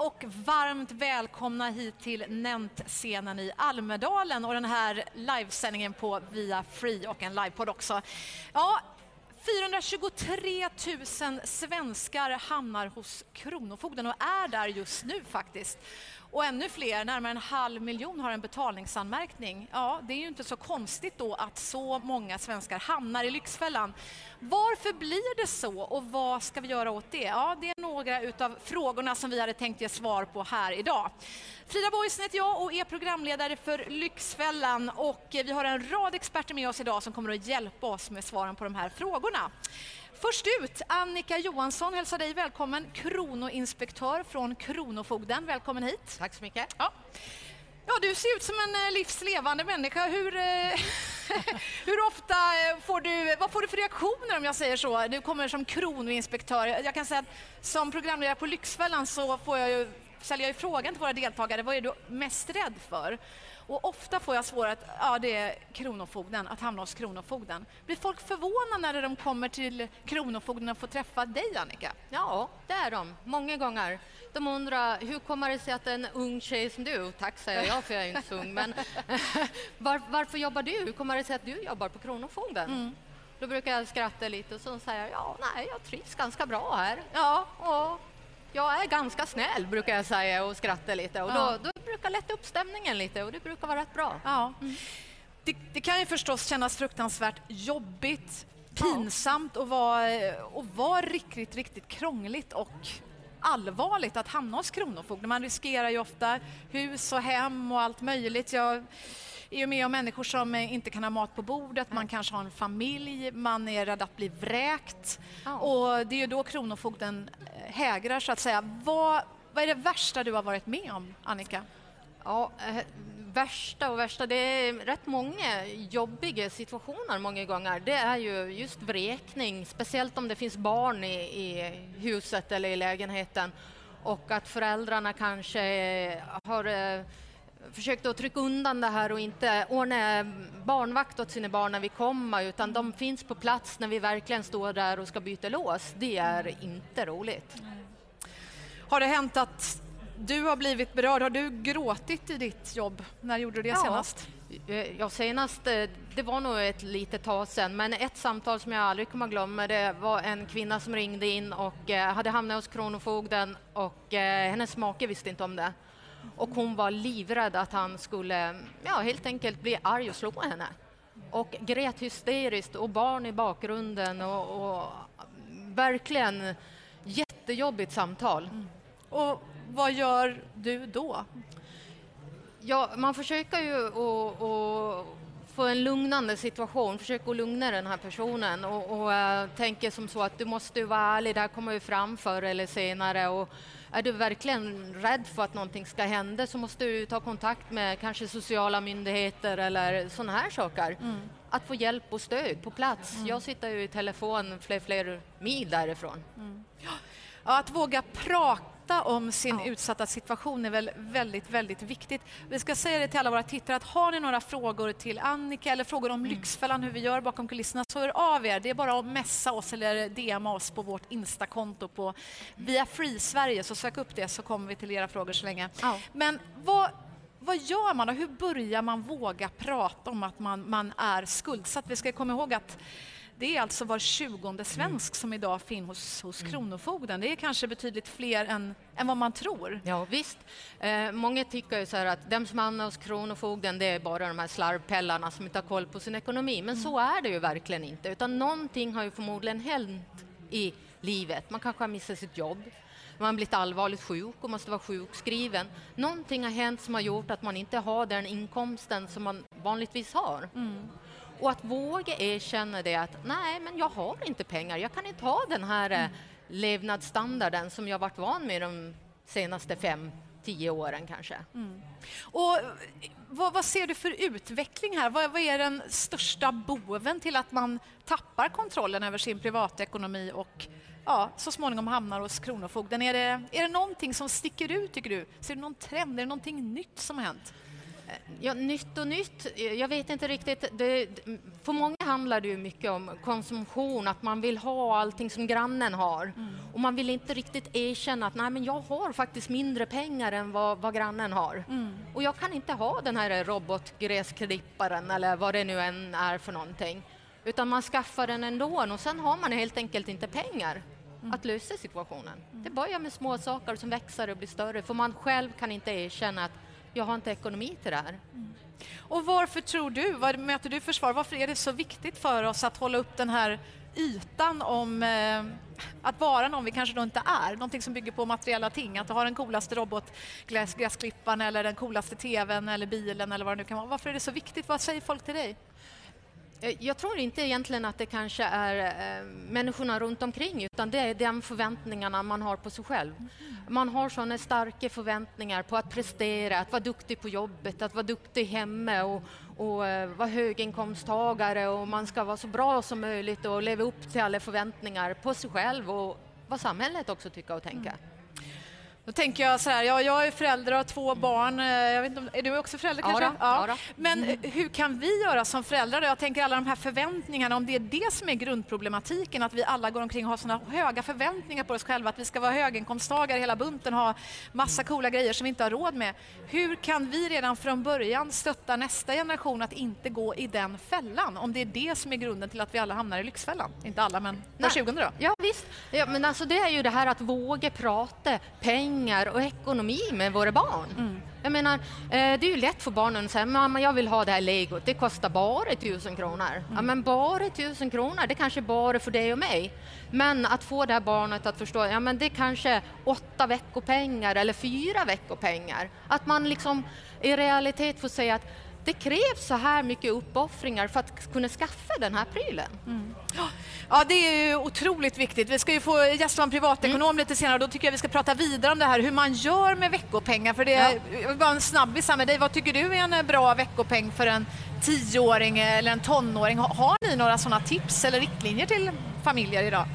och varmt välkomna hit till Nent-scenen i Almedalen och den här livesändningen på Via Free och en livepodd också. Ja, 423 000 svenskar hamnar hos Kronofogden och är där just nu faktiskt. Och ännu fler, närmare en halv miljon, har en betalningsanmärkning. Ja, det är ju inte så konstigt då att så många svenskar hamnar i Lyxfällan. Varför blir det så och vad ska vi göra åt det? Ja, det är några utav frågorna som vi hade tänkt ge svar på här idag. Frida Boisen heter jag och är programledare för Lyxfällan och eh, vi har en rad experter med oss idag som kommer att hjälpa oss med svaren på de här frågorna. Först ut, Annika Johansson hälsar dig välkommen, kronoinspektör från Kronofogden. Välkommen hit. Tack så mycket. Ja. Ja, du ser ut som en eh, livslevande människa. Hur, eh, hur ofta eh, får du, vad får du för reaktioner om jag säger så? Du kommer som kronoinspektör. Jag kan säga att som programledare på Lyxfällan så får jag ju, ställer jag ju frågan till våra deltagare, vad är du mest rädd för? Och ofta får jag svaret, ja det är Kronofogden, att hamna hos Kronofogden. Blir folk förvånade när de kommer till Kronofogden och får träffa dig Annika? Ja, det är de. Många gånger. De undrar, hur kommer det sig att en ung tjej som du, tack säger jag för jag är inte så ung, men var, varför jobbar du? Hur kommer det sig att du jobbar på Kronofogden? Mm. Då brukar jag skratta lite och så säger jag, ja, nej, jag trivs ganska bra här. Ja, och jag är ganska snäll, brukar jag säga och skratta lite. Och då, då brukar lätta upp stämningen lite och det brukar vara rätt bra. Ja. Mm. Det, det, kan ju förstås kännas fruktansvärt jobbigt, pinsamt och vara, och vara riktigt, riktigt krångligt och allvarligt att hamna hos Kronofogden. Man riskerar ju ofta hus och hem och allt möjligt. Jag, är ju med om människor som inte kan ha mat på bordet, man kanske har en familj, man är rädd att bli vräkt. Ja. Och det är ju då Kronofogden eh, hägrar så att säga. Vad, vad är det värsta du har varit med om, Annika? Ja, äh, värsta och värsta, det är rätt många jobbiga situationer många gånger. Det är ju just vräkning, speciellt om det finns barn i, i huset eller i lägenheten och att föräldrarna kanske har äh, försökt att trycka undan det här och inte ordna barnvakt åt sina barn när vi kommer, utan de finns på plats när vi verkligen står där och ska byta lås. Det är inte roligt. Har det hänt att du har blivit berörd? Har du gråtit i ditt jobb? När gjorde du det senast? Eh, ja, senast, eh, det var nog ett litet tag sedan, men ett samtal som jag aldrig kommer att glömma, det var en kvinna som ringde in och eh, hade hamnat hos Kronofogden och hennes make visste inte om det. Och hon var livrädd att han skulle ja, helt enkelt bli arg och slå henne. Och grät hysteriskt och barn i bakgrunden och, och verkligen jättejobbigt samtal. Mm. Och vad gör du då? Ja, man försöker ju att få en lugnande situation, försöka lugna den här personen och, och uh, tänker som så att du måste vara ärlig, det här kommer ju fram förr eller senare och är du verkligen rädd för att någonting ska hända så måste du ta kontakt med kanske sociala myndigheter eller sådana här saker. Mm. Att få hjälp och stöd på plats. Mm. Jag sitter ju i telefon fler, fler mil därifrån. Mm. Ja, att våga prata prata om sin ja. utsatta situation är väl väldigt, väldigt viktigt. Vi ska säga det till alla våra tittare att har ni några frågor till Annika eller frågor om mm. Lyxfällan, hur vi gör bakom kulisserna, så hör av er. Det är bara att messa oss eller DMa oss på vårt Instakonto på Via Free Sverige, så sök upp det så kommer vi till era frågor så länge. Ja. Men vad vad gör man och hur börjar man våga prata om att man, man är skuldsatt? Vi ska komma ihåg att det är alltså var tjugonde svensk som idag finns hos, hos mm. Kronofogden. Det är kanske betydligt fler än, än vad man tror. Ja, visst. Eh, många tycker så att de som hamnar hos Kronofogden det är bara de här slarvpellarna som inte har koll på sin ekonomi. Men mm. så är det ju verkligen inte. Utan någonting har ju förmodligen hänt i livet. Man kanske har missat sitt jobb. Man har blivit allvarligt sjuk och måste vara sjukskriven. Någonting har hänt som har gjort att man inte har den inkomsten som man vanligtvis har. Mm. Och att våga erkänna det att nej, men jag har inte pengar. Jag kan inte ha den här mm. levnadsstandarden som jag varit van med de senaste fem, tio åren kanske. Mm. Och eh, vad, vad, ser du för utveckling här? Vad, vad, är den största boven till att man tappar kontrollen över sin privatekonomi och ja, så småningom hamnar hos Kronofogden? Är det, är det någonting som sticker ut, tycker du? Ser du någon trend? Är det någonting nytt som har hänt? Ja, nytt och nytt, jag vet inte riktigt. Det, för många handlar det ju mycket om konsumtion, att man vill ha allting som grannen har. Mm. Och man vill inte riktigt erkänna att nej, men jag har faktiskt mindre pengar än vad, vad grannen har. Mm. Och jag kan inte ha den här robotgräsklipparen eller vad det nu än är för någonting. Utan man skaffar den ändå och sen har man helt enkelt inte pengar mm. att lösa situationen. Det börjar med små saker som växer och blir större, för man själv kan inte erkänna att jag har inte ekonomi till det här. Mm. Och varför tror du, vad möter du för svar, varför är det så viktigt för oss att hålla upp den här ytan om eh, att vara någon vi kanske då inte är, någonting som bygger på materiella ting, att du har den coolaste robotgräsklipparen eller den coolaste tvn eller bilen eller vad det nu kan vara. Varför är det så viktigt? Vad säger folk till dig? Eh, jag tror inte egentligen att det kanske är eh, människorna runt omkring utan det är de förväntningarna man har på sig själv. Man har sådana starka förväntningar på att prestera, att vara duktig på jobbet, att vara duktig hemma och, och eh, vara höginkomsttagare och man ska vara så bra som möjligt och leva upp till alla förväntningar på sig själv och vad samhället också tycker och tänker. Mm. Då tänker jag så här, ja, jag är förälder och har två barn. Eh, jag vet inte, är du också förälder kanske? Ja, ja. ja Men mm. hur kan vi göra som föräldrar? Jag tänker alla de här förväntningarna, om det är det som är grundproblematiken, att vi alla går omkring och har såna höga förväntningar på oss själva, att vi ska vara höginkomsttagare hela bunten, ha massa coola grejer som vi inte har råd med. Hur kan vi redan från början stötta nästa generation att inte gå i den fällan? Om det är det som är grunden till att vi alla hamnar i Lyxfällan. Inte alla, men var tjugonde då. Ja, visst. Ja, men alltså det är ju det här att våga prata pengar pengar och ekonomi med våra barn. Mm. Jag menar, eh, det är ju lätt för barnen att säga mamma jag vill ha det här legot, det kostar bara tusen kronor. Mm. Ja, men bara tusen kronor, det kanske bara för dig och mig. Men att få det här barnet att förstå, ja men det är kanske åtta veckopengar eller fyra veckopengar. Att man liksom i realitet får säga att det krävs så här mycket uppoffringar för att kunna skaffa den här prylen. Mm. Ja, det är otroligt viktigt. Vi ska ju få en privatekonom mm. lite senare och då tycker jag vi ska prata vidare om det här, hur man gör med veckopengar. För det är ja. bara en snabbis med dig. Vad tycker du är en bra veckopeng för en tioåring eller en tonåring? Har ni några sådana tips eller riktlinjer till familjer idag?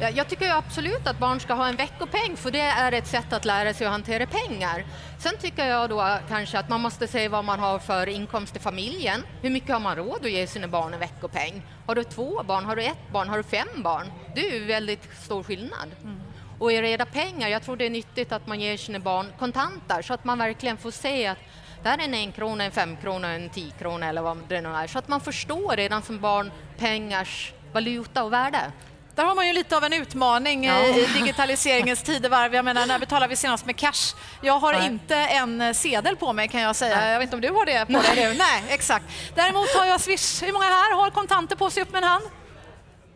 Jag tycker absolut att barn ska ha en veckopeng för det är ett sätt att lära sig att hantera pengar. Sen tycker jag då kanske att man måste se vad man har för inkomst i familjen. Hur mycket har man råd att ge sina barn en veckopeng? Har du två barn, har du ett barn, har du fem barn? Det är ju väldigt stor skillnad. Mm. Och i reda pengar, jag tror det är nyttigt att man ger sina barn kontanter så att man verkligen får se att det här är en en krona, en fem krona, en tio krona eller vad det nu är. Så att man förstår redan som barn pengars valuta och värde. Där har man ju lite av en utmaning ja. i digitaliseringens tidevarv. Jag menar, när betalar vi senast med cash? Jag har Nej. inte en sedel på mig kan jag säga. Nej. Jag vet inte om du har det på dig nu? Nej, exakt. Däremot har jag Swish. Hur många här har kontanter på sig? Upp med en hand.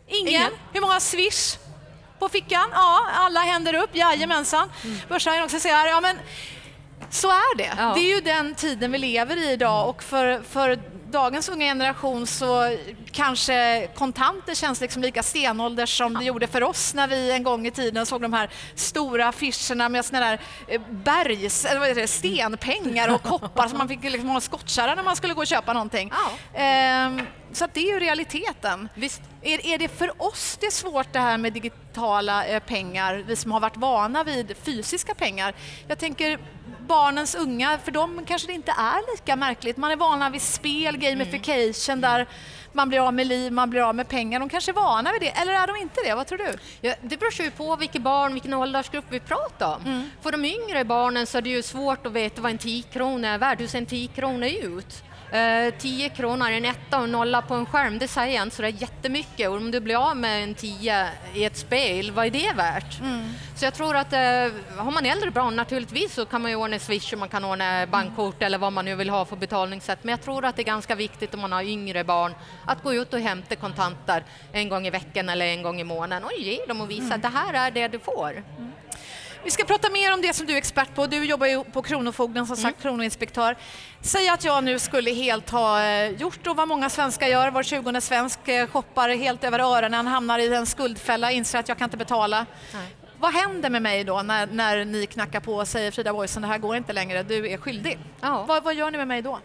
Ingen. Ingen. Hur många Swish på fickan? Ja, alla händer upp. Jajamensan. Mm. Börshajen också säger ja men så är det. Ja. Det är ju den tiden vi lever i idag och för, för dagens unga generation så kanske kontanter känns liksom lika stenålders som det gjorde för oss när vi en gång i tiden såg de här stora affischerna med såna där eh, bergs, eller vad heter det, stenpengar och koppar som man fick liksom ha skottkärra när man skulle gå och köpa någonting. Ja. Ehm, så det är ju realiteten. Visst. Är, är det för oss det är svårt det här med digitala eh, pengar, vi som har varit vana vid fysiska pengar? Jag tänker barnens unga, för dem kanske det inte är lika märkligt. Man är vana vid spel, gamification, mm. där man blir av med liv, man blir av med pengar. De kanske är vana vid det, eller är de inte det? Vad tror du? Ja, det beror ju på vilket barn, vilken åldersgrupp vi pratar om. Mm. För de yngre barnen så är det ju svårt att veta vad en 10 krona är värd. Hur ser en 10 krona ut? 10 eh, kronor, en etta och nolla på en skärm, det säger inte så det är jättemycket. Och om du blir av med en 10 i ett spel, vad är det värt? Mm. Så jag tror att eh, har man äldre barn naturligtvis så kan man ju ordna Swish och man kan ordna bankkort eller vad man nu vill ha för betalningssätt. Men jag tror att det är ganska viktigt om man har yngre barn att gå ut och hämta kontanter en gång i veckan eller en gång i månaden och ge dem och visa mm. att det här är det du får. Mm. Vi ska prata mer om det som du är expert på. Du jobbar ju på Kronofogden som sagt, mm. kronoinspektör. Säg att jag nu skulle helt ha eh, gjort då vad många svenskar gör, var tjugonde svensk eh, shoppar helt över öronen, hamnar i en skuldfälla, inser att jag kan inte betala. Nej. Vad händer med mig då när, när ni knackar på och säger Frida Boysen, det här går inte längre, du är skyldig? Ja. Vad, vad gör ni med mig då?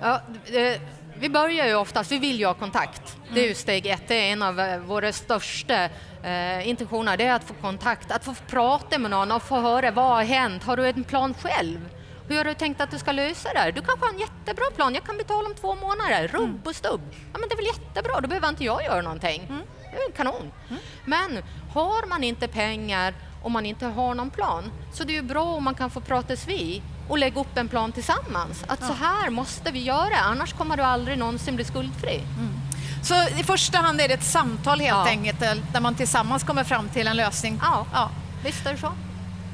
Ja, det, vi börjar ju oftast, vi vill ju ha kontakt. Det är ju mm. steg ett, det är en av eh, våra största eh, intentioner, det är att få kontakt, att få prata med någon och få höra vad har hänt, har du en plan själv? Hur har du tänkt att du ska lösa det här? Du kanske har en jättebra plan. Jag kan betala om två månader. Rubb och stubb. Ja, men det är väl jättebra, då behöver inte jag göra någonting. Det är kanon. Men har man inte pengar och man inte har någon plan så det är ju bra om man kan få pratas vid och lägga upp en plan tillsammans. Att så här måste vi göra, annars kommer du aldrig någonsin bli skuldfri. Så i första hand är det ett samtal helt Ja. enkelt eh, där man tillsammans kommer fram till en lösning. Ja, Ja. visst är det så.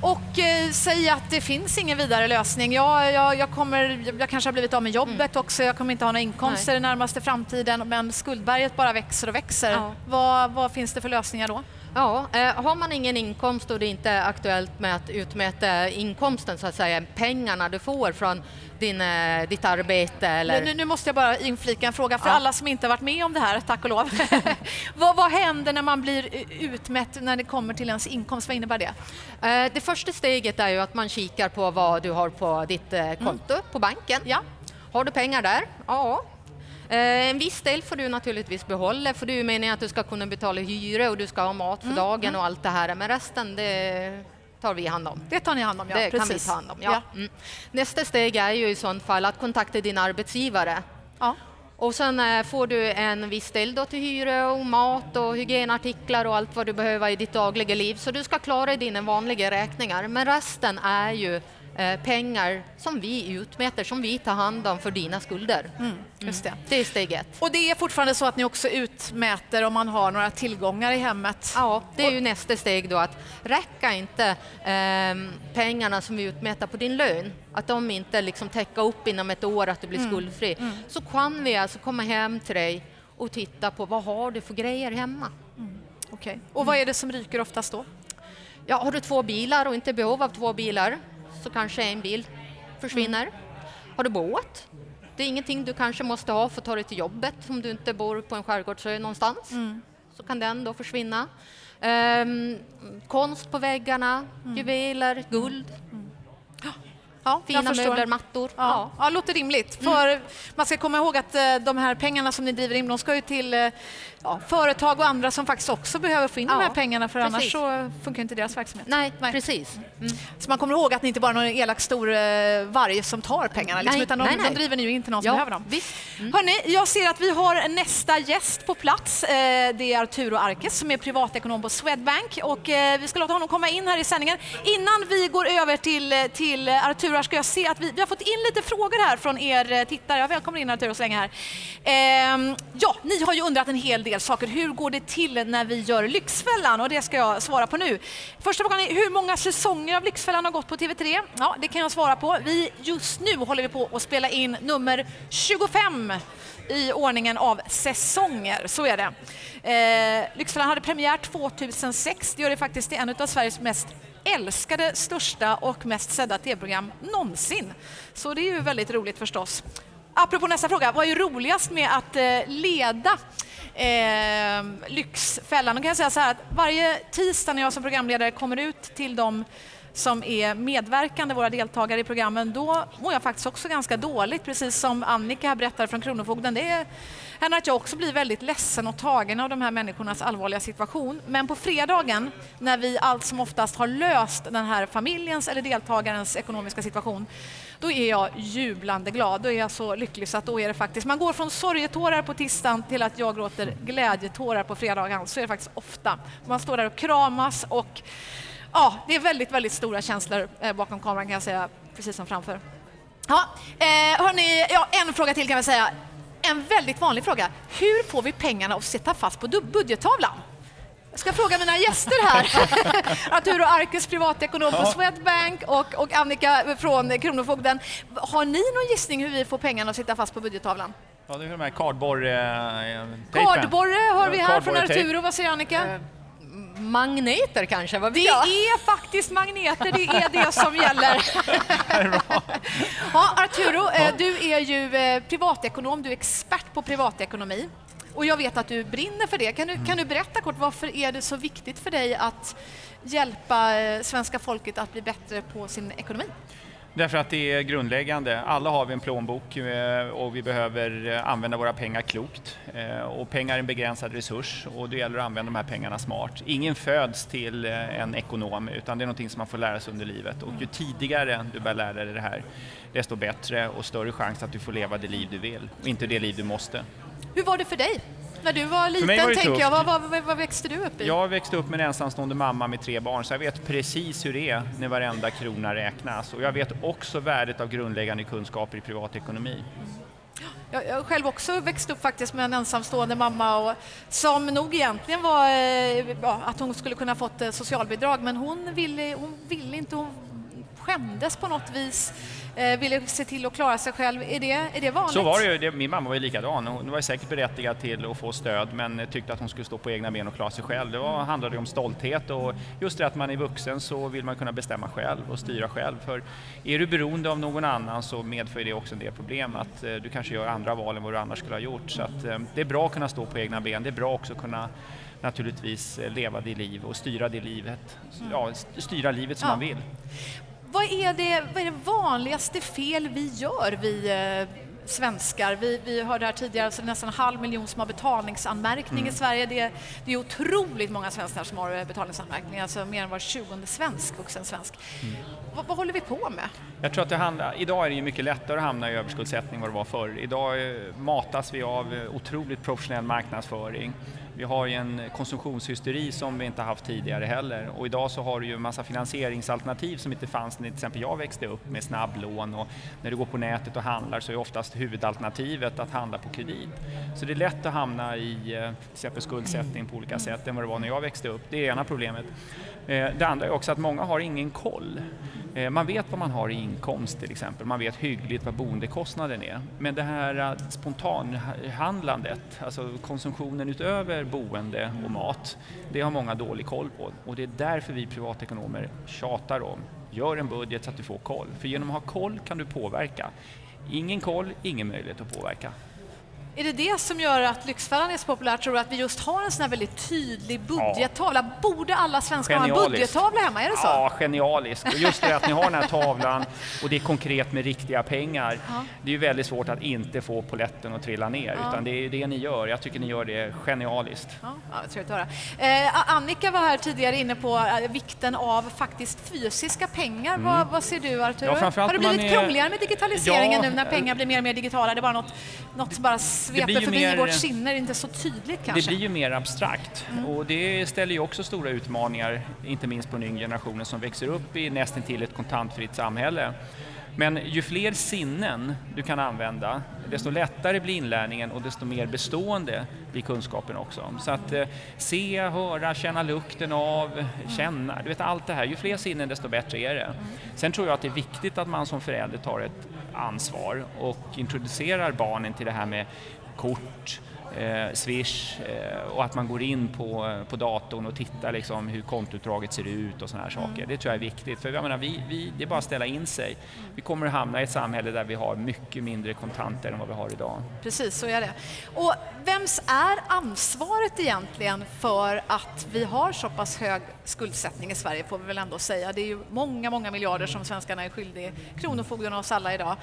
Och eh, säga att det finns ingen vidare lösning. Jag, jag, jag, kommer, jag kanske har blivit av med jobbet också, jag kommer inte ha några inkomster i närmaste framtiden men skuldberget bara växer och växer. Ja. Vad, vad finns det för lösningar då? Ja, eh, har man ingen inkomst och det inte är aktuellt med att utmäta inkomsten, så att säga, pengarna du får från din, eh, ditt arbete eller... Nu, nu måste jag bara inflika en fråga för Ja. alla som inte varit med om det här, tack och lov. vad, vad händer när man blir utmätt när det kommer till ens inkomst? Vad innebär det? Eh, Det första steget är ju att man kikar på vad du har på ditt konto på banken. Ja. Har du pengar där? Ja. Eh, En viss del får du naturligtvis behålla för det är ju meningen att du ska kunna betala hyra och du ska ha mat för dagen och allt det här. Men resten det tar vi hand om. Det tar ni hand om, ja. det kan vi precis. ta hand om. Ja. Mm. Nästa steg är ju i sånt fall att kontakta din arbetsgivare. Ja. Och sen eh, får du en viss del då till hyra och mat och hygienartiklar och allt vad du behöver i ditt dagliga liv. Så du ska klara dina vanliga räkningar. Men resten är ju eh, pengar som vi utmäter, som vi tar hand om för dina skulder. Mm, just det. Det är steg ett. Och det är fortfarande så att ni också utmäter om man har några tillgångar i hemmet? Ja, det är ju nästa steg då att räcka inte ehm, pengarna som vi utmäter på din lön, att de inte liksom täcker upp inom ett år att du blir Mm. skuldfri, så kan vi alltså komma hem till dig och titta på vad har du för grejer hemma. Okej. Och vad är det som ryker oftast då? Ja, har du två bilar och inte behov av två bilar så kanske en bil försvinner. Har du båt? Det är ingenting du kanske måste ha för att ta dig till jobbet om du inte bor på en skärgårdsö någonstans. Så kan den då försvinna. Ehm, konst på väggarna, juveler, guld, Ja, fina möbler, mattor. Ja, Ja. ja, låter rimligt. För Man ska komma ihåg att eh, de här pengarna som ni driver in, de ska ju till eh, ja, företag och andra som faktiskt också behöver få in de Ja, här pengarna för annars precis. så funkar inte deras verksamhet. Nej, Nej. precis. Mm. Så man kommer ihåg att ni inte bara är någon elak stor eh, varg som tar pengarna, liksom, Nej, utan de, nej, nej. de driver ni ju in till någon som Ja, behöver dem. visst. Mm. Hörrni, jag ser att vi har nästa gäst på plats. Eh, Det är Arturo Arkes som är privatekonom på Swedbank och eh, vi ska låta honom komma in här i sändningen. Innan vi går över till, till Arturo ska jag se att vi, vi har fått in lite frågor här från er tittare. Jag välkomnar in Arturo så länge här. Ehm, Ja, ni har ju undrat en hel del saker. Hur går det till när vi gör Lyxfällan? Och det ska jag svara på nu. Första frågan är hur många säsonger av Lyxfällan har gått på TV3? Ja, det kan jag svara på. Vi, just nu håller vi på att spela in nummer 25 i ordningen av säsonger. Så är det. Eh, Lyxfällan hade premiär 2006. Det gör det faktiskt till en av Sveriges mest älskade, största och mest sedda tv-program någonsin. Så det är ju väldigt roligt förstås. Apropå nästa fråga, vad är roligast med att eh, leda eh, Lyxfällan? Då kan jag säga så här att varje tisdag när jag som programledare kommer ut till de som är medverkande, våra deltagare i programmen, då mår jag faktiskt också ganska dåligt, precis som Annika berättade från Kronofogden. Det är händer att jag också blir väldigt ledsen och tagen av de här människornas allvarliga situation. Men på fredagen, när vi allt som oftast har löst den här familjens eller deltagarens ekonomiska situation, då är jag jublande glad. Då är jag så lycklig så att då är det faktiskt, man går från sorgetårar på tisdagen till att jag gråter glädjetårar på fredagen. Så är det faktiskt ofta. Man står där och kramas och ja, det är väldigt, väldigt stora känslor eh, bakom kameran kan jag säga, precis som framför. Ja, eh, hörni, ja, en fråga till kan jag säga. En väldigt vanlig fråga. Hur får vi pengarna att sitta fast på budgettavlan? Jag ska fråga mina gäster här. Arturo Arkes, privatekonom på. Swedbank och, och Annika från Kronofogden. Har ni någon gissning hur vi får pengarna att sitta fast på budgettavlan? Ja, det är de här kardborre-tejpen. Kardborre hör vi här från. Arturo. Vad säger Annika? Magneter kanske, vad Det jag? är faktiskt magneter, det är det som gäller. Ja, Arturo, eh, du är ju eh, privatekonom, du är expert på privatekonomi. Och jag vet att du brinner för det. Kan du, kan du berätta kort, varför är det så viktigt för dig att hjälpa eh, svenska folket att bli bättre på sin ekonomi? Därför att det är grundläggande. Alla har vi en plånbok eh, och vi behöver eh, använda våra pengar klokt. Eh, och pengar är en begränsad resurs och det gäller att använda de här pengarna smart. Ingen föds till en ekonom utan det är någonting som man får lära sig under livet. Och ju tidigare du börjar lära dig det här, desto bättre och större chans att du får leva det liv du vill och inte det liv du måste. Hur var det för dig? När du var liten, var tänker jag, vad, vad, vad, växte du upp i? Jag växte upp med en ensamstående mamma med tre barn, så jag vet precis hur det är när varenda krona räknas. Och jag vet också värdet av grundläggande kunskaper i privatekonomi. Jag har själv också växt upp faktiskt med en ensamstående mamma och, som nog egentligen var eh, ja, att hon skulle kunna fått eh, socialbidrag men hon ville, hon ville inte, hon skämdes på något vis eh, ville se till att klara sig själv. Är det, är det vanligt? Så var det ju. Min mamma var ju likadan. Hon var säkert berättigad till att få stöd men tyckte att hon skulle stå på egna ben och klara sig själv. Det var, handlade om stolthet och just det att man är vuxen så vill man kunna bestämma själv och styra själv. För är du beroende av någon annan så medför det också en del problem att eh, du kanske gör andra val än vad du annars skulle ha gjort. Så att, eh, det är bra att kunna stå på egna ben. Det är bra också att kunna naturligtvis leva det liv och styra det livet, ja, styra livet som ja. man vill. Vad är, det, vad är det vanligaste fel vi gör, vi eh, svenskar? Vi, vi hörde här tidigare, alltså nästan en halv miljon som har betalningsanmärkning mm. i Sverige. Det, det, är otroligt många svenskar som har eh, betalningsanmärkning, alltså mer än var tjugonde svensk, vuxen svensk. Mm. Vad, vad, håller vi på med? Jag tror att det handlar, idag är det ju mycket lättare att hamna i överskuldsättning än vad det var förr. Idag eh, matas vi av eh, otroligt professionell marknadsföring. Vi har ju en konsumtionshysteri som vi inte haft tidigare heller och idag så har du ju en massa finansieringsalternativ som inte fanns när till exempel jag växte upp med snabblån och när du går på nätet och handlar så är oftast huvudalternativet att handla på kredit. Så det är lätt att hamna i eh, till exempel skuldsättning på olika sätt än vad det var när jag växte upp. Det är ena problemet. Eh, det andra är också att många har ingen koll. Eh, man vet vad man har i inkomst till exempel, man vet hyggligt vad boendekostnaden är. Men det här eh, spontanhandlandet, alltså konsumtionen utöver boende och mat, det har många dålig koll på. Och det är därför vi privatekonomer tjatar om, gör en budget så att du får koll. För genom att ha koll kan du påverka. Ingen koll, ingen möjlighet att påverka. Är det det som gör att Lyxfällan är så populär? Tror du att vi just har en sån här väldigt tydlig budgettavla? Ja. Borde alla svenskar ha en budgettavla hemma? Är det så? Ja, genialiskt. Och just det att ni har den här tavlan och det är konkret med riktiga pengar. Ja. Det är ju väldigt svårt att inte få poletten att trilla ner, ja. utan det är det ni gör. Jag tycker ni gör det genialiskt. Ja, trevligt att höra. Eh, Annika var här tidigare inne på eh, vikten av faktiskt fysiska pengar. Mm. Vad, vad, ser du Artur? Ja, har det blivit är... krångligare med digitaliseringen nu när pengar blir mer och mer digitala? Det är bara något, något som bara sveper förbi mer, vårt sinne, är inte så tydligt kanske. Det blir ju mer abstrakt mm. och det ställer ju också stora utmaningar, inte minst på den yngre generationen som växer upp i nästan till ett kontantfritt samhälle. Men ju fler sinnen du kan använda, desto lättare blir inlärningen och desto mer bestående blir kunskapen också. Så att eh, se, höra, känna lukten av, känna, du vet allt det här. Ju fler sinnen desto bättre är det. Sen tror jag att det är viktigt att man som förälder tar ett ansvar och introducerar barnen till det här med kort, eh, Swish eh, och att man går in på, på datorn och tittar liksom hur kontoutdraget ser ut och sådana här saker. Det tror jag är viktigt, för jag menar, vi, vi, det är bara att ställa in sig. Vi kommer att hamna i ett samhälle där vi har mycket mindre kontanter än vad vi har idag. Precis, så är det. Och vems är ansvaret egentligen för att vi har så pass hög skuldsättning i Sverige, får vi väl ändå säga. Det är ju många, många miljarder som svenskarna är skyldiga Kronofogden och oss alla idag.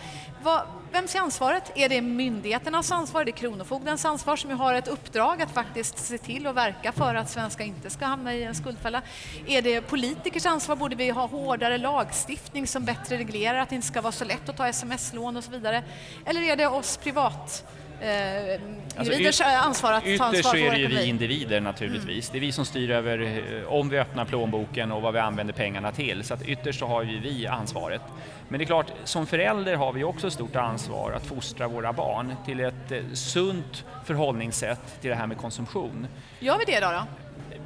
Vad, vems är ansvaret? Är det myndigheternas ansvar? Är det Kronofogdens ansvar som ju har ett uppdrag att faktiskt se till och verka för att svenskar inte ska hamna i en skuldfälla? Är det politikers ansvar? Borde vi ha hårdare lagstiftning som bättre reglerar att det inte ska vara så lätt att ta sms-lån och så vidare? Eller är det oss privat eh, alltså, individers ansvar att ta ansvar för Ytterst är det ju vi individer naturligtvis. Mm. Det är vi som styr över eh, om vi öppnar plånboken och vad vi använder pengarna till. Så att ytterst så har ju vi ansvaret. Men det är klart, som förälder har vi också ett stort ansvar att fostra våra barn till ett eh, sunt förhållningssätt till det här med konsumtion. Gör vi det då? då?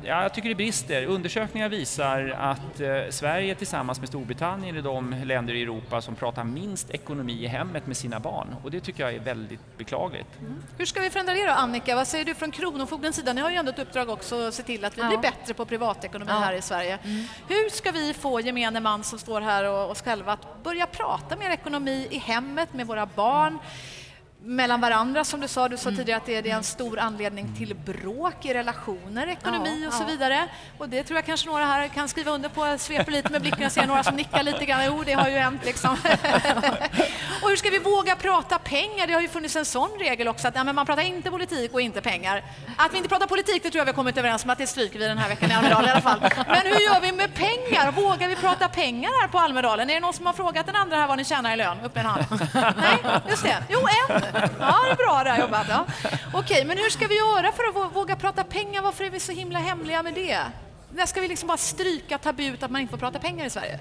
Ja, jag tycker det brister. Undersökningar visar att eh, Sverige tillsammans med Storbritannien är de länder i Europa som pratar minst ekonomi i hemmet med sina barn och det tycker jag är väldigt beklagligt. Mm. Hur ska vi förändra det då, Annika? Vad säger du från Kronofogdens sida? Ni har ju ändå ett uppdrag också att se till att vi ja. blir bättre på privatekonomi ja. här i Sverige. Mm. Hur ska vi få gemene man som står här och oss själva att börja prata mer ekonomi i hemmet med våra barn? Mellan varandra som du sa. Du sa mm. tidigare att det är en stor anledning till bråk i relationer, ekonomi ja, och så ja. vidare. Och det tror jag kanske några här kan skriva under på. Sveper lite med blicken, jag ser några som nickar lite grann. Jo, det har ju hänt liksom. och hur ska vi våga prata pengar? Det har ju funnits en sån regel också att ja, men man pratar inte politik och inte pengar. Att vi inte pratar politik, det tror jag vi har kommit överens om att det stryker vi den här veckan i Almedalen i alla fall. Men hur gör vi med pengar? Vågar vi prata pengar här på Almedalen? Är det någon som har frågat den andra här vad ni tjänar i lön? Upp med en hand. Nej, just det. Jo, en. Ja, det är bra där jobbat. Ja. Okej, men hur ska vi göra för att våga prata pengar? Varför är vi så himla hemliga med det? När ska vi liksom bara stryka tabut att man inte får prata pengar i Sverige?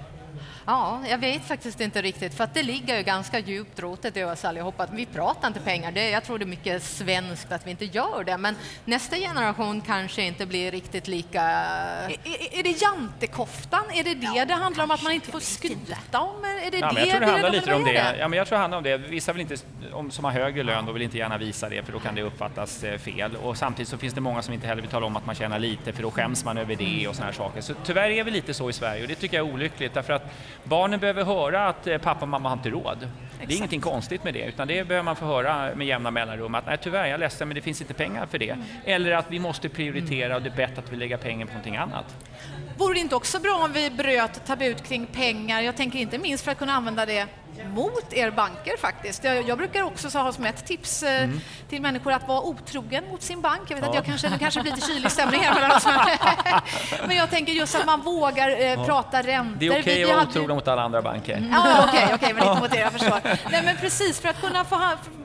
Ja, jag vet faktiskt inte riktigt, för att det ligger ju ganska djupt rotet i oss allihopa. Vi pratar inte pengar. Det, jag tror det är mycket svenskt att vi inte gör det, men nästa generation kanske inte blir riktigt lika... Är, är, är det jantekoftan? Är det det ja, det handlar om, att man inte får skryta om? Är det ja, det jag tror det handlar lite om det. Ja, men jag tror det handlar om det. Vissa vill inte, om, som har högre lön då vill inte gärna visa det, för då kan det uppfattas eh, fel. Och samtidigt så finns det många som inte heller vill tala om att man tjänar lite, för då skäms man över det och såna här saker. Så tyvärr är vi lite så i Sverige och det tycker jag är olyckligt, därför att Barnen behöver höra att eh, pappa och mamma har inte råd. Exakt. Det är ingenting konstigt med det, utan det behöver man få höra med jämna mellanrum att nej tyvärr, jag är ledsen men det finns inte pengar för det. Mm. Eller att vi måste prioritera och det är bättre att vi lägger pengar på någonting annat. Vore det inte också bra om vi bröt tabut kring pengar? Jag tänker inte minst för att kunna använda det mot er banker faktiskt. Jag, jag brukar också ha som ett tips eh, mm. till människor att vara otrogen mot sin bank. Jag vet ja. att jag kanske, det kanske blir lite kylig stämning här mellan oss. Men jag tänker just att man vågar eh, ja. prata räntor. Det är okej okay att vara otrogen mot alla andra banker. Mm. Ja, okej, okay, okay, men inte mot er, jag förstår. Nej, men precis, för att kunna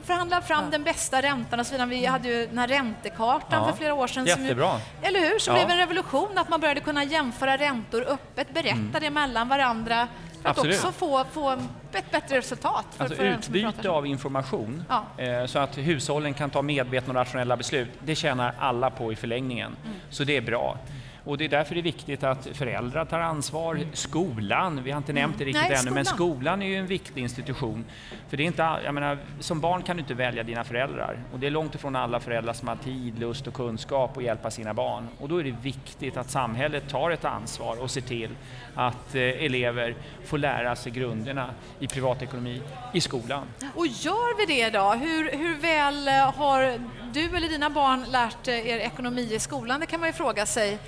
förhandla fram ja. den bästa räntan och så vidare. Vi hade ju den här räntekartan för flera år sedan. Jättebra. Som, eller hur? Som blev en revolution, att man började kunna jämföra räntor öppet, berätta mm. det mellan varandra för att också få, få ett bättre resultat. För, alltså för utbyte av information ja. eh, så att hushållen kan ta medvetna och rationella beslut, det tjänar alla på i förlängningen. Mm. Så det är bra. Och det är därför det är viktigt att föräldrar tar ansvar. Skolan, vi har inte nämnt det riktigt Nej, ännu, skolan. men skolan är ju en viktig institution. För det är inte, jag menar, som barn kan du inte välja dina föräldrar. Och det är långt ifrån alla föräldrar som har tid, lust och kunskap att hjälpa sina barn. Och då är det viktigt att samhället tar ett ansvar och ser till att eh, elever får lära sig grunderna i privatekonomi i skolan. Och gör vi det då? Hur, hur väl eh, har du eller dina barn lärt er ekonomi i skolan? Det kan man ju fråga sig.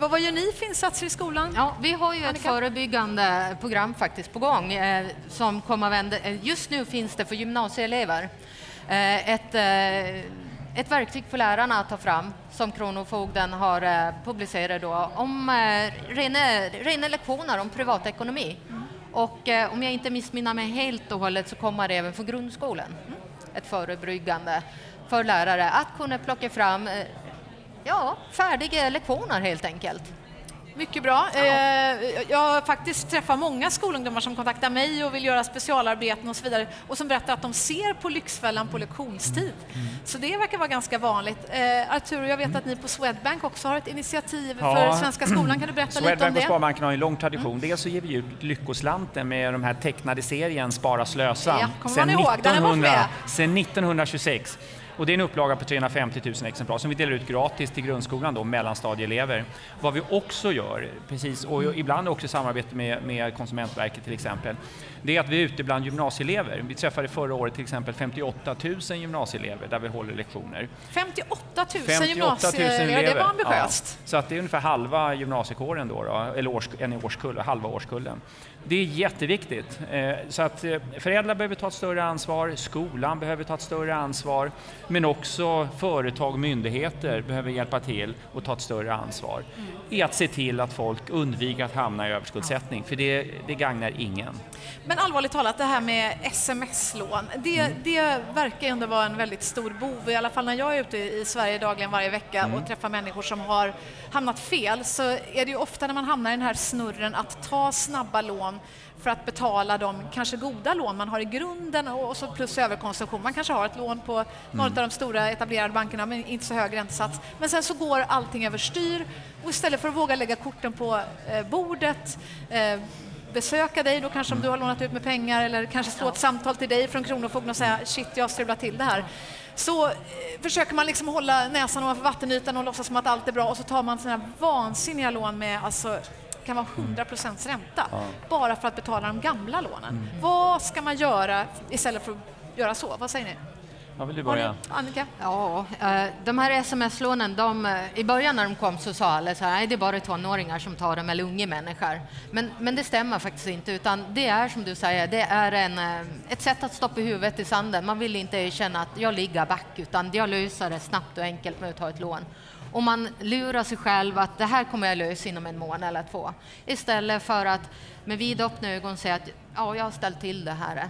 Vad, vad gör ni för insatser i skolan? Ja, vi har ju Annika? ett förebyggande program faktiskt på gång eh, som kommer vända, eh, Just nu finns det för gymnasieelever eh, ett, eh, ett verktyg för lärarna att ta fram som Kronofogden har eh, publicerat då, om eh, rena, rena lektioner om privatekonomi. Mm. Och om jag inte missminner mig helt och hållet så kommer det även för grundskolan. Mm. Ett förebryggande för lärare att kunna plocka fram ja, färdiga lektioner helt enkelt. Mycket bra. Ja. Eh, jag har faktiskt träffat många skolungdomar som kontaktar mig och vill göra specialarbeten och så vidare och som berättar att de ser på Lyxfällan på lektionstid. Mm. Så det verkar vara ganska vanligt. Eh, Arturo, jag vet att ni på Swedbank också har ett initiativ ja. för Svenska skolan. Kan du berätta Swedbank lite om det? Swedbank och Sparbanken har en lång tradition. Mm. Dels så ger vi ut Lyckoslanten med de här tecknade serien Spara Slösa. Ja, kommer man ihåg? 1900, Sedan 1926. Och det är en upplaga på 350 000 exemplar som vi delar ut gratis till grundskolan, då, mellanstadieelever. Vad vi också gör, precis, och ibland också i samarbete med, med Konsumentverket till exempel, det är att vi är ute bland gymnasieelever. Vi träffade förra året till exempel 58 000 gymnasieelever där vi håller lektioner. 58 000, 58 000 gymnasieelever, det var ambitiöst. Ja, så att det är ungefär halva gymnasiekåren då, då eller års, en årskull, halva årskullen. Det är jätteviktigt. Eh, så att eh, föräldrar behöver ta ett större ansvar, skolan behöver ta ett större ansvar, men också företag och myndigheter behöver hjälpa till och ta ett större ansvar mm. i att se till att folk undviker att hamna i överskuldsättning, för det, det gagnar ingen. Men allvarligt talat, det här med sms-lån, det, mm. det verkar ändå vara en väldigt stor bov. I alla fall när jag är ute i Sverige dagligen varje vecka mm. och träffar människor som har hamnat fel så är det ju ofta när man hamnar i den här snurren att ta snabba lån för att betala de kanske goda lån man har i grunden och så plus överkonsumtion. Man kanske har ett lån på någon mm. av de stora etablerade bankerna men inte så hög räntesats. Men sen så går allting överstyr och istället för att våga lägga korten på eh, bordet eh, besöka dig då kanske om du har lånat ut med pengar eller kanske slå ett samtal till dig från Kronofogden och säga shit, jag har strulat till det här. Så eh, försöker man liksom hålla näsan ovanför vattenytan och låtsas som att allt är bra och så tar man sådana vansinniga lån med alltså, kan vara 100 procents ränta ja. bara för att betala de gamla lånen. Mm. Vad ska man göra istället för att göra så? Vad säger ni? Vad vill du börja? Annika? Ja, eh, de här sms-lånen, de, eh, i början när de kom så sa alla så här, nej det är bara tonåringar som tar dem eller unga människor. Men, men det stämmer faktiskt inte, utan det är som du säger, det är en, eh, ett sätt att stoppa huvudet i sanden. Man vill inte erkänna att jag ligger back, utan jag löser det snabbt och enkelt med att ta ett lån. Och man lurar sig själv att det här kommer jag lösa inom en månad eller två. Istället för att med vidöppna ögon säga att ja, jag har ställt till det här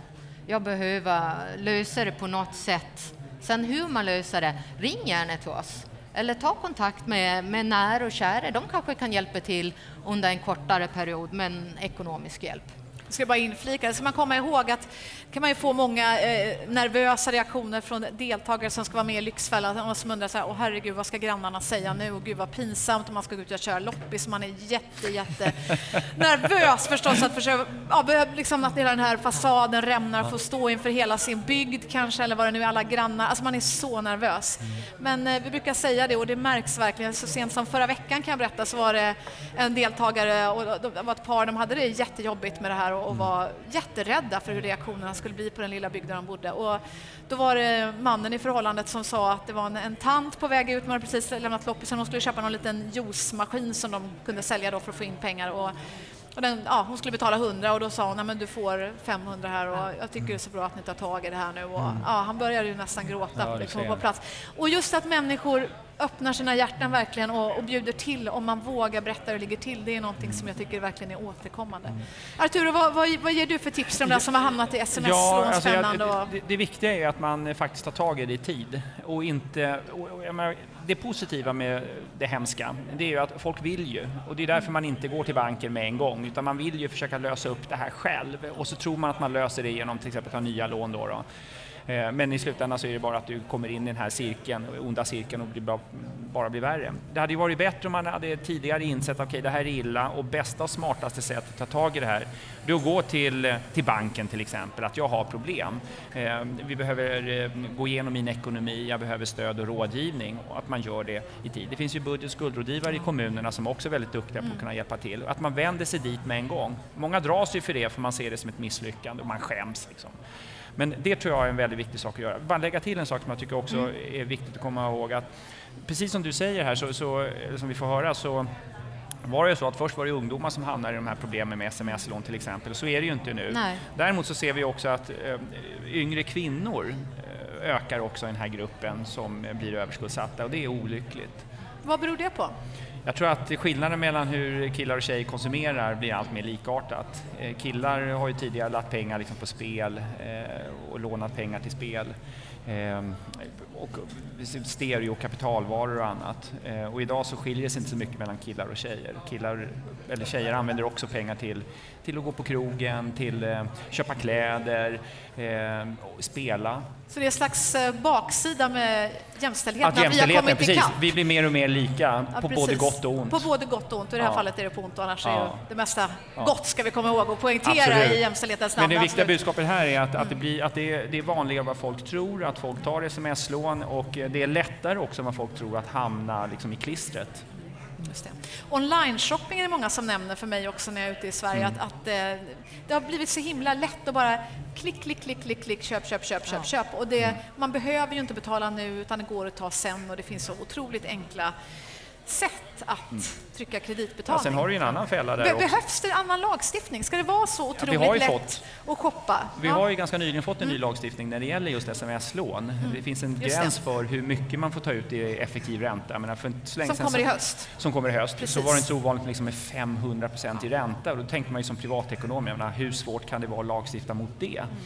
jag behöver lösa det på något sätt. Sen hur man löser det, ring gärna till oss. Eller ta kontakt med, med nära och kära. De kanske kan hjälpa till under en kortare period med en ekonomisk hjälp. Ska bara inflika, ska man komma ihåg att kan man ju få många eh, nervösa reaktioner från deltagare som ska vara med i Lyxfällan och som undrar så här, åh herregud, vad ska grannarna säga nu? Och gud vad pinsamt om man ska gå ut och köra loppis. Man är jätte, jätte nervös förstås att försöka, ja, liksom att hela den här fasaden rämnar, få stå inför hela sin bygd kanske, eller vad det nu är, alla grannar. Alltså man är så nervös. Men eh, vi brukar säga det och det märks verkligen. Så sent som förra veckan kan jag berätta så var det en deltagare och det var ett par, de hade det jättejobbigt med det här och, och var jätterädda för hur reaktionerna skulle bli på den lilla bygden de bodde. Och då var det mannen i förhållandet som sa att det var en, en tant på väg ut, man hade precis lämnat loppisen, hon skulle köpa någon liten juicemaskin som de kunde sälja då för att få in pengar. Och, och den, ja, hon skulle betala 100 och då sa hon att du får 500 här och jag tycker det är så bra att ni tar tag i det här nu. Och, mm. ja, han började ju nästan gråta ja, liksom, på plats. Och just att människor öppnar sina hjärtan verkligen och, och bjuder till om man vågar berätta hur det ligger till. Det är någonting som jag tycker verkligen är återkommande. Mm. Arturo, vad, vad, vad ger du för tips till de där som har hamnat i sms-lån? alltså, det, det, viktiga är att man faktiskt tar tag i det i tid och inte... Och, och, det positiva med det hemska, det är ju att folk vill ju och det är därför man inte går till banken med en gång utan man vill ju försöka lösa upp det här själv och så tror man att man löser det genom till exempel att ta nya lån då. då. Eh, men i slutändan så är det bara att du kommer in i den här cirkeln, onda cirkeln och blir bara, blir värre. Det hade ju varit bättre om man hade tidigare insett att okay, det här är illa och bästa och smartaste sättet att ta tag i det här det är att gå till, till banken till exempel, att jag har problem. Eh, vi behöver eh, gå igenom min ekonomi, jag behöver stöd och rådgivning och att man gör det i tid. Det finns ju budget och skuldrådgivare i kommunerna som också är väldigt duktiga på att mm. kunna hjälpa till. Att man vänder sig dit med en gång. Många dras ju för det för man ser det som ett misslyckande och man skäms. Liksom. Men det tror jag är en väldigt viktig sak att göra. Bara lägga till en sak som jag tycker också mm. är viktigt att komma ihåg att precis som du säger här, så, så som vi får höra, så var det så att först var det ungdomar som hamnade i de här problemen med sms-lån till exempel, så är det ju inte nu. Nej. Däremot så ser vi också att eh, yngre kvinnor eh, ökar också i den här gruppen som blir överskuldsatta och det är olyckligt. Vad beror det på? Jag tror att skillnaden mellan hur killar och tjejer konsumerar blir allt mer likartat. Eh, killar har ju tidigare lagt pengar liksom på spel eh, och lånat pengar till spel. Ehm, och stereo, kapitalvaror och annat. Eh, och idag så skiljer det sig inte så mycket mellan killar och tjejer. Killar, eller tjejer använder också pengar till, till att gå på krogen, till eh, köpa kläder, eh, spela. Så det är en slags eh, baksida med jämställdheten, att, att vi har kommit precis. Vi blir mer och mer lika, ja, på precis. både gott och ont. På både gott och ont, och i det här ja. fallet är det på ont, annars ja. är det mesta ja. gott, ska vi komma ihåg och poängtera Absolut. i jämställdhetens namn. Men det viktiga budskapet här är att, att, det, blir, att det, är, det är vanligare vad folk tror, att folk tar sms-lån och det är lättare också än vad folk tror att hamna liksom, i klistret. Online-shopping är det många som nämner för mig också när jag är ute i Sverige, mm. att, att det, eh, det har blivit så himla lätt att bara klick, klick, klick, klick, klick, köp, köp, köp, köp, ja. köp. Och det, mm. man behöver ju inte betala nu utan det går att ta sen och det finns så otroligt enkla sätt att mm. trycka kreditbetalning. Ja, sen har du en annan fälla där Be också. Behövs det annan lagstiftning? Ska det vara så otroligt ja, lätt fått, att shoppa? Vi ja. har ju ganska nyligen fått en ny mm. lagstiftning när det gäller just sms-lån. Mm. Det finns en just gräns det. för hur mycket man får ta ut i effektiv ränta. menar, för som kommer i höst? Som kommer i höst. Precis. Så var det inte så ovanligt liksom med 500 procent i ränta. Och då tänkte man ju som privatekonom, menar, hur svårt kan det vara att lagstifta mot det? Mm.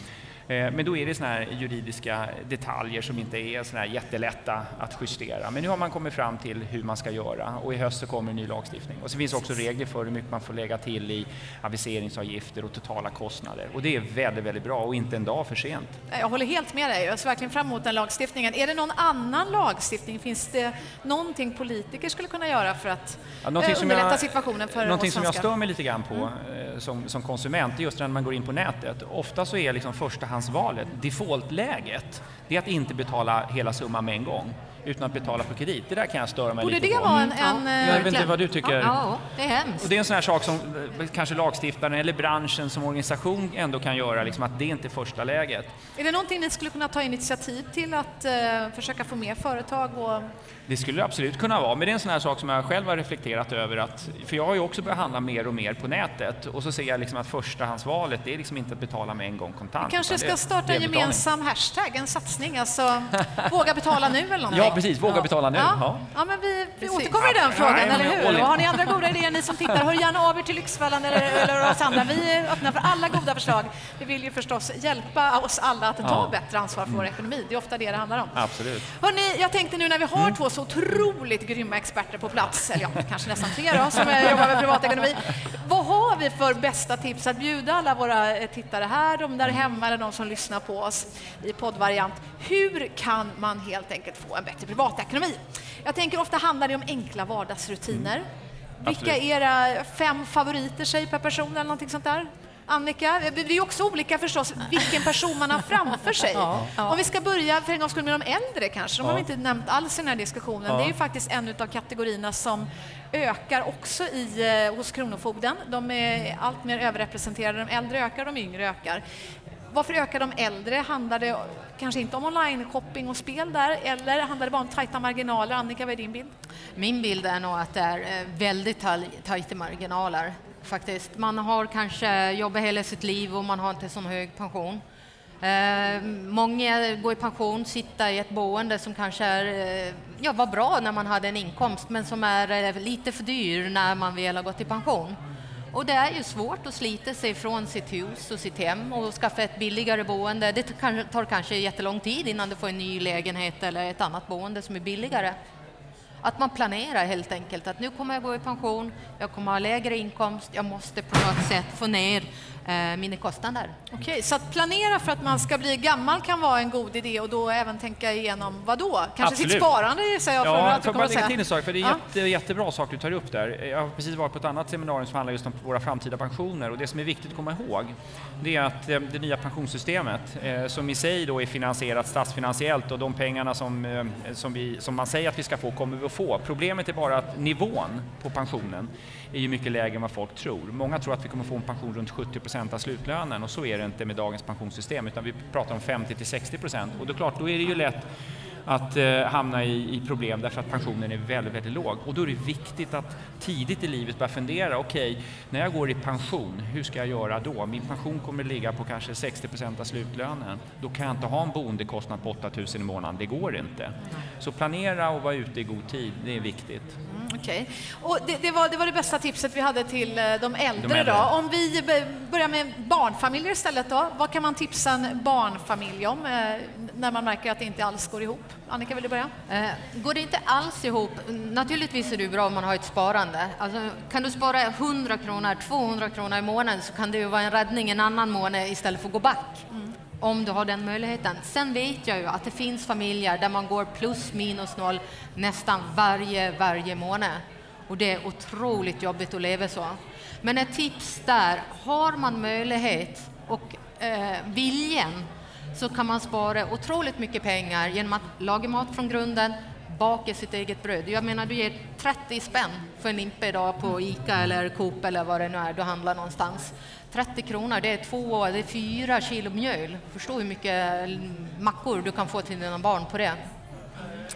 Eh, men då är det såna här juridiska detaljer som inte är såna jättelätta att justera. Men nu har man kommit fram till hur man ska göra och i höst så kommer en ny lagstiftning. Och så finns också regler för hur mycket man får lägga till i aviseringsavgifter och totala kostnader. Och det är väldigt, väldigt bra och inte en dag för sent. Jag håller helt med dig. Jag ser verkligen fram emot den lagstiftningen. Är det någon annan lagstiftning? Finns det någonting politiker skulle kunna göra för att ja, underlätta jag, situationen för Någonting som jag stör mig lite grann på mm. Eh, som, som konsument, är just när man går in på nätet. Ofta så är liksom första förstahandsvalet, defaultläget, det är att inte betala hela summan med en gång utan att betala på kredit. Det där kan jag störa mig Borde lite det på. vara en... en Ja. eh, Jag vet inte vad du tycker. Ja, det är hemskt. Och det är en sån här sak som eh, kanske lagstiftaren eller branschen som organisation ändå kan göra, liksom att det inte är första läget. Är det någonting ni skulle kunna ta initiativ till att eh, försöka få med företag och Det skulle det absolut kunna vara, men det är en sån här sak som jag själv har reflekterat över. Att, för jag har ju också börjat handla mer och mer på nätet och så ser jag liksom att förstahandsvalet det är liksom inte att betala med en gång kontant. kanske utan ska det starta en gemensam hashtag, en satsning, alltså våga betala nu eller någonting? Ja, precis. Våga betala nu. Ja, Ja. ja men vi, vi återkommer i den Ja, frågan, ja, eller hur? Och har ni andra goda idéer, ni som tittar, hör gärna av er till Lyxfällan eller, eller oss andra. Vi är öppna för alla goda förslag. Vi vill ju förstås hjälpa oss alla att ta Ja. bättre ansvar för vår ekonomi. Det är ofta det det handlar om. Absolut. Hörrni, jag tänkte nu när vi har två så otroligt grymma experter på plats, eller ja, kanske nästan tre då, som jobbar med privatekonomi. Vad har vi för bästa tips att bjuda alla våra eh, tittare här, de där hemma eller de som lyssnar på oss i poddvariant? Hur kan man helt enkelt få en bättre privatekonomi? Jag tänker ofta handlar det om enkla vardagsrutiner. Vilka är era fem favoriter, säg per person eller någonting sånt där? Annika, det är ju också olika förstås vilken person man har framför sig. Om vi ska börja för en gångs skull med de äldre kanske, de har vi inte nämnt alls i den här diskussionen. Det är ju faktiskt en av kategorierna som ökar också i, eh, hos Kronofogden. De är allt mer överrepresenterade. De äldre ökar, de yngre ökar. Varför ökar de äldre? Handlar det kanske inte om online-shopping och spel där, eller handlar det bara om tajta marginaler? Annika, vad är din bild? Min bild är nog att det är eh, väldigt tajta marginaler faktiskt. Man har kanske jobbat hela sitt liv och man har inte så hög pension. Eh, många går i pension, sitter i ett boende som kanske är, eh, ja, var bra när man hade en inkomst men som är eh, lite för dyr när man väl har gått i pension. Och det är ju svårt att slita sig från sitt hus och sitt hem och skaffa ett billigare boende. Det tar- kanske jättelång tid innan du får en ny lägenhet eller ett annat boende som är billigare. Att man planerar helt enkelt att nu kommer jag gå i pension, jag kommer ha lägre inkomst, jag måste på något sätt få ner mina kostnader. Okej, så att planera för att man ska bli gammal kan vara en god idé och då även tänka igenom vad då? Kanske sitt Absolut. sparande gissar jag för Ja, att jag bara lägga till en sak, för det är Ja. jätte, jättebra sak du tar upp där. Jag har precis varit på ett annat seminarium som handlar just om våra framtida pensioner och det som är viktigt att komma ihåg det är att eh, det nya pensionssystemet eh, som i sig då är finansierat statsfinansiellt och de pengarna som, eh, som, vi, som man säger att vi ska få kommer vi att få. Problemet är bara att nivån på pensionen är ju mycket lägre än vad folk tror. Många tror att vi kommer få en pension runt 70 procent av slutlönen och så är det inte med dagens pensionssystem utan vi pratar om 50 till 60 procent och då klart, då är det ju lätt att eh, hamna i, i problem därför att pensionen är väldigt, väldigt låg. Och då är det viktigt att tidigt i livet börja fundera, okej, när jag går i pension, hur ska jag göra då? Min pension kommer ligga på kanske 60 procent av slutlönen. Då kan jag inte ha en boendekostnad på 8 000 i månaden, det går inte. Så planera och vara ute i god tid, det är viktigt. Mm, Okej. Och det, det, var, det var det bästa tipset vi hade till eh, de äldre. De äldre. Då. Om vi b- börjar med barnfamiljer istället då. Vad kan man tipsa en barnfamilj om eh, när man märker att det inte alls går ihop? Annika, vill du börja? Eh, går det inte alls ihop, naturligtvis är det bra om man har ett sparande. Alltså, kan du spara 100 kronor, 200 kronor i månaden så kan det ju vara en räddning en annan månad istället för att gå back. Om du har den möjligheten. Sen vet jag ju att det finns familjer där man går plus minus noll nästan varje, varje månad. Och det är otroligt jobbigt att leva så. Men ett tips där, har man möjlighet och eh, viljan så kan man spara otroligt mycket pengar genom att laga mat från grunden, baka sitt eget bröd. Jag menar, du ger 30 spänn för en limpa idag på ICA eller Coop eller vad det nu är du handlar någonstans. 30 kronor, det är två, det är fyra kilo mjöl. Förstå hur mycket mackor du kan få till dina barn på det.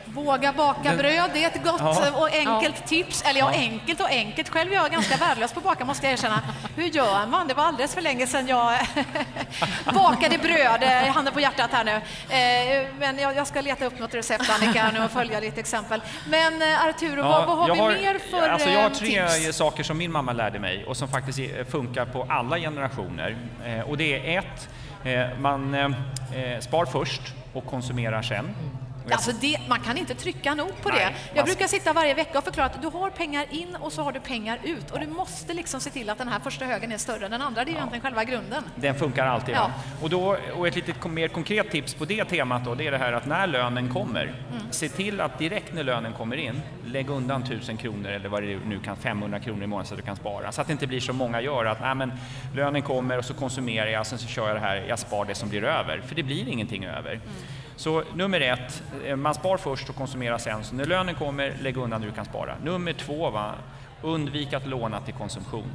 Våga baka bröd, det är ett gott Ja. och enkelt tips. Eller ja, enkelt och enkelt. Själv är jag ganska värdelös på att baka måste jag erkänna. Hur gör man? Det var alldeles för länge sedan jag bakade bröd. Handen på hjärtat här nu. Eh, Men jag ska leta upp något recept Annika nu och följa ditt exempel. Men eh, Arturo, vad, vad har vi mer för alltså jag har eh, tre tips? saker som min mamma lärde mig och som faktiskt funkar på alla generationer. Och det är ett, man spar först och konsumerar sen. Alltså det, man kan inte trycka nog på Nej, det. Jag brukar sitta varje vecka och förklara att du har pengar in och så har du pengar ut. Och du måste liksom se till att den här första högen är större än den andra. Det är ju egentligen själva grunden. Den funkar alltid. Ja. Och, då, och ett lite mer konkret tips på det temat då, det är det här att när lönen kommer, Mm. se till att direkt när lönen kommer in, lägg undan 1000 kronor eller vad det nu kan, 500 kronor i månaden så att du kan spara. Så att det inte blir som många gör, att nej, men, lönen kommer och så konsumerar jag, sen så kör jag det här, jag spar det som blir över. För det blir ingenting över. Mm. Så nummer ett, eh, man spar först och konsumerar sen. Så när lönen kommer, lägg undan det du kan spara. Nummer två, va, undvik att låna till konsumtion.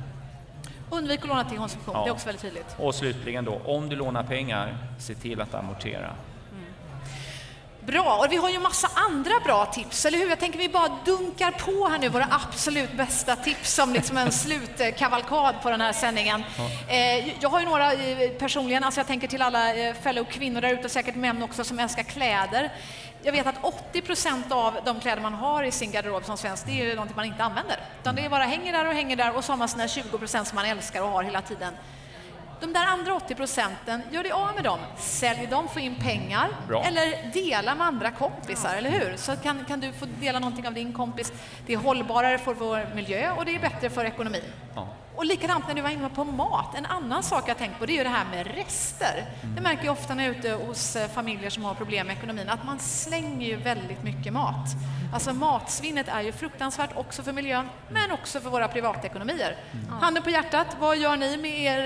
Undvik att låna till konsumtion. Ja. Det är också väldigt tydligt. Och slutligen då, om du lånar pengar, se till att amortera. Bra, och vi har ju massa andra bra tips, eller hur? Jag tänker vi bara dunkar på här nu våra absolut bästa tips som liksom en slutkavalkad på den här sändningen. Eh, jag har ju några eh, personligen, alltså jag tänker till alla eh, fellow kvinnor där ute, och säkert män också, som älskar kläder. Jag vet att 80 procent av de kläder man har i sin garderob som svensk, det är ju någonting man inte använder. Utan det bara hänger där och hänger där och så har man sina 20 procent som man älskar och har hela tiden. De där andra 80 procenten, gör dig av med dem. Sälj dem, få in pengar. Bra. Eller dela med andra kompisar, eller hur? Så kan, kan du få dela någonting av din kompis. Det är hållbarare för vår miljö och det är bättre för ekonomin. Ja. Och likadant när du var inne på mat. En annan sak jag tänkt på det är ju det här med rester. Det märker jag ofta när jag är ute hos eh, familjer som har problem med ekonomin, att man slänger ju väldigt mycket mat. Alltså matsvinnet är ju fruktansvärt också för miljön, men också för våra privatekonomier. Handen på hjärtat, vad gör ni med er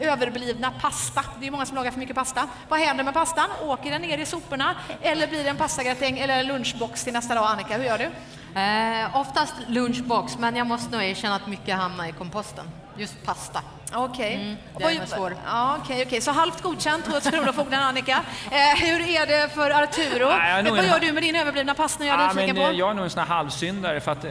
eh, överblivna pasta? Det är ju många som lagar för mycket pasta. Vad händer med pastan? Åker den ner i soporna? Eller blir det en pastagratäng eller lunchbox till nästa dag? Annika, hur gör du? Eh, oftast lunchbox, men jag måste nog erkänna att mycket hamnar i komposten. Just pasta. Okej. Mm, den är svår. Ja, okej, okej. Så halvt godkänt hos Kronofogden, Annika. Eh, hur är det för Arturo? Nej, vad en- gör du med din överblivna pasta? Jag nyfiken men, på. eh, jag är nog en sån här halvsyndare för att eh,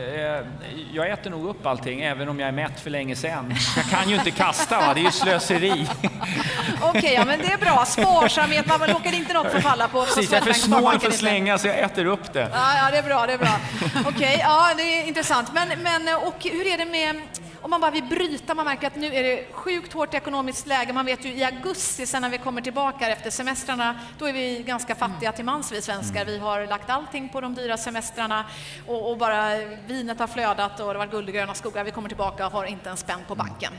jag äter nog upp allting även om jag är mätt för länge sedan. Jag kan ju inte kasta, va? det är ju slöseri. Okej, ja, men det är bra. Sparsamhet, man låter inte något förfalla på, på Precis, jag är för snål för att slänga så jag äter upp det. Ja, ja, det är bra, det är bra. Okej, ja, det är intressant. Men, men och hur är det med om man bara vill bryta, man märker att nu är det sjukt hårt ekonomiskt läge. Man vet ju i augusti, sen när vi kommer tillbaka efter semestrarna, då är vi ganska fattiga till mans vi svenskar. Vi har lagt allting på de dyra semestrarna och, och bara vinet har flödat och det har varit guld och gröna skogar. Vi kommer tillbaka och har inte en spänn på banken.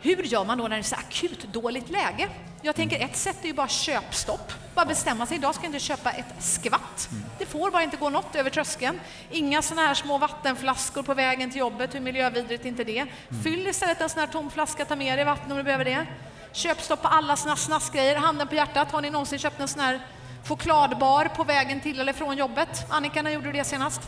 Hur gör man då när det är så akut dåligt läge? Jag tänker ett sätt är ju bara köpstopp. Bara bestämma sig, idag ska jag inte köpa ett skvatt. Det får bara inte gå något över tröskeln. Inga såna här små vattenflaskor på vägen till jobbet, hur miljövidrigt är inte det? Fyll istället en sån här tom flaska, ta med dig vatten om du behöver det. Köpstopp på alla såna snaskgrejer. Handen på hjärtat, har ni någonsin köpt en sån här chokladbar på vägen till eller från jobbet? Annika, när gjorde du det senast?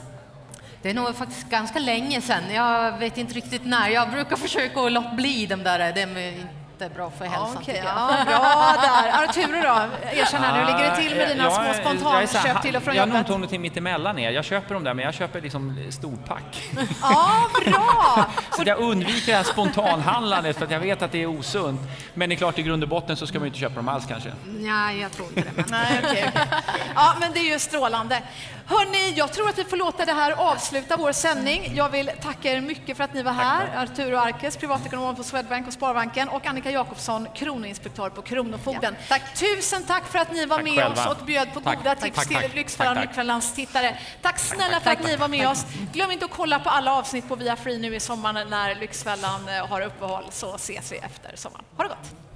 Det är nog faktiskt ganska länge sedan. Jag vet inte riktigt när. Jag brukar försöka att låta bli de där. Det är inte bra för hälsan Okej, tycker jag. ja, bra där. Arturo då? Erkänn här, hur ligger det till med dina Ja, små spontanköp till och från Jag har nog jobbet? tagit till mitt emellan er. Jag köper dem där, men jag köper liksom storpack. Ja, bra! Så jag undviker det här spontanhandlandet för att jag vet att det är osunt. Men det är klart, i grund och botten så ska man ju inte köpa dem alls kanske. Nej, jag tror inte det. Men... Nej, okej, okej. Ja, men det är ju strålande. Hörni, jag tror att vi får låta det här avsluta vår sändning. Jag vill tacka er mycket för att ni var här. Arturo Arkes, privatekonom på Swedbank och Sparbanken och Annika Jakobsson, kronoinspektör på Kronofogden. tack. Tusen tack för att ni var Tack med själva. oss och bjöd på Tack, goda tack, tips till. Lyxfällan och. Lyxfällans tittare. Tack snälla för att ni var med oss. Glöm inte att kolla på alla avsnitt på Via Free nu i sommar när Lyxfällan eh, har uppehåll så ses vi efter sommaren. Ha det gott!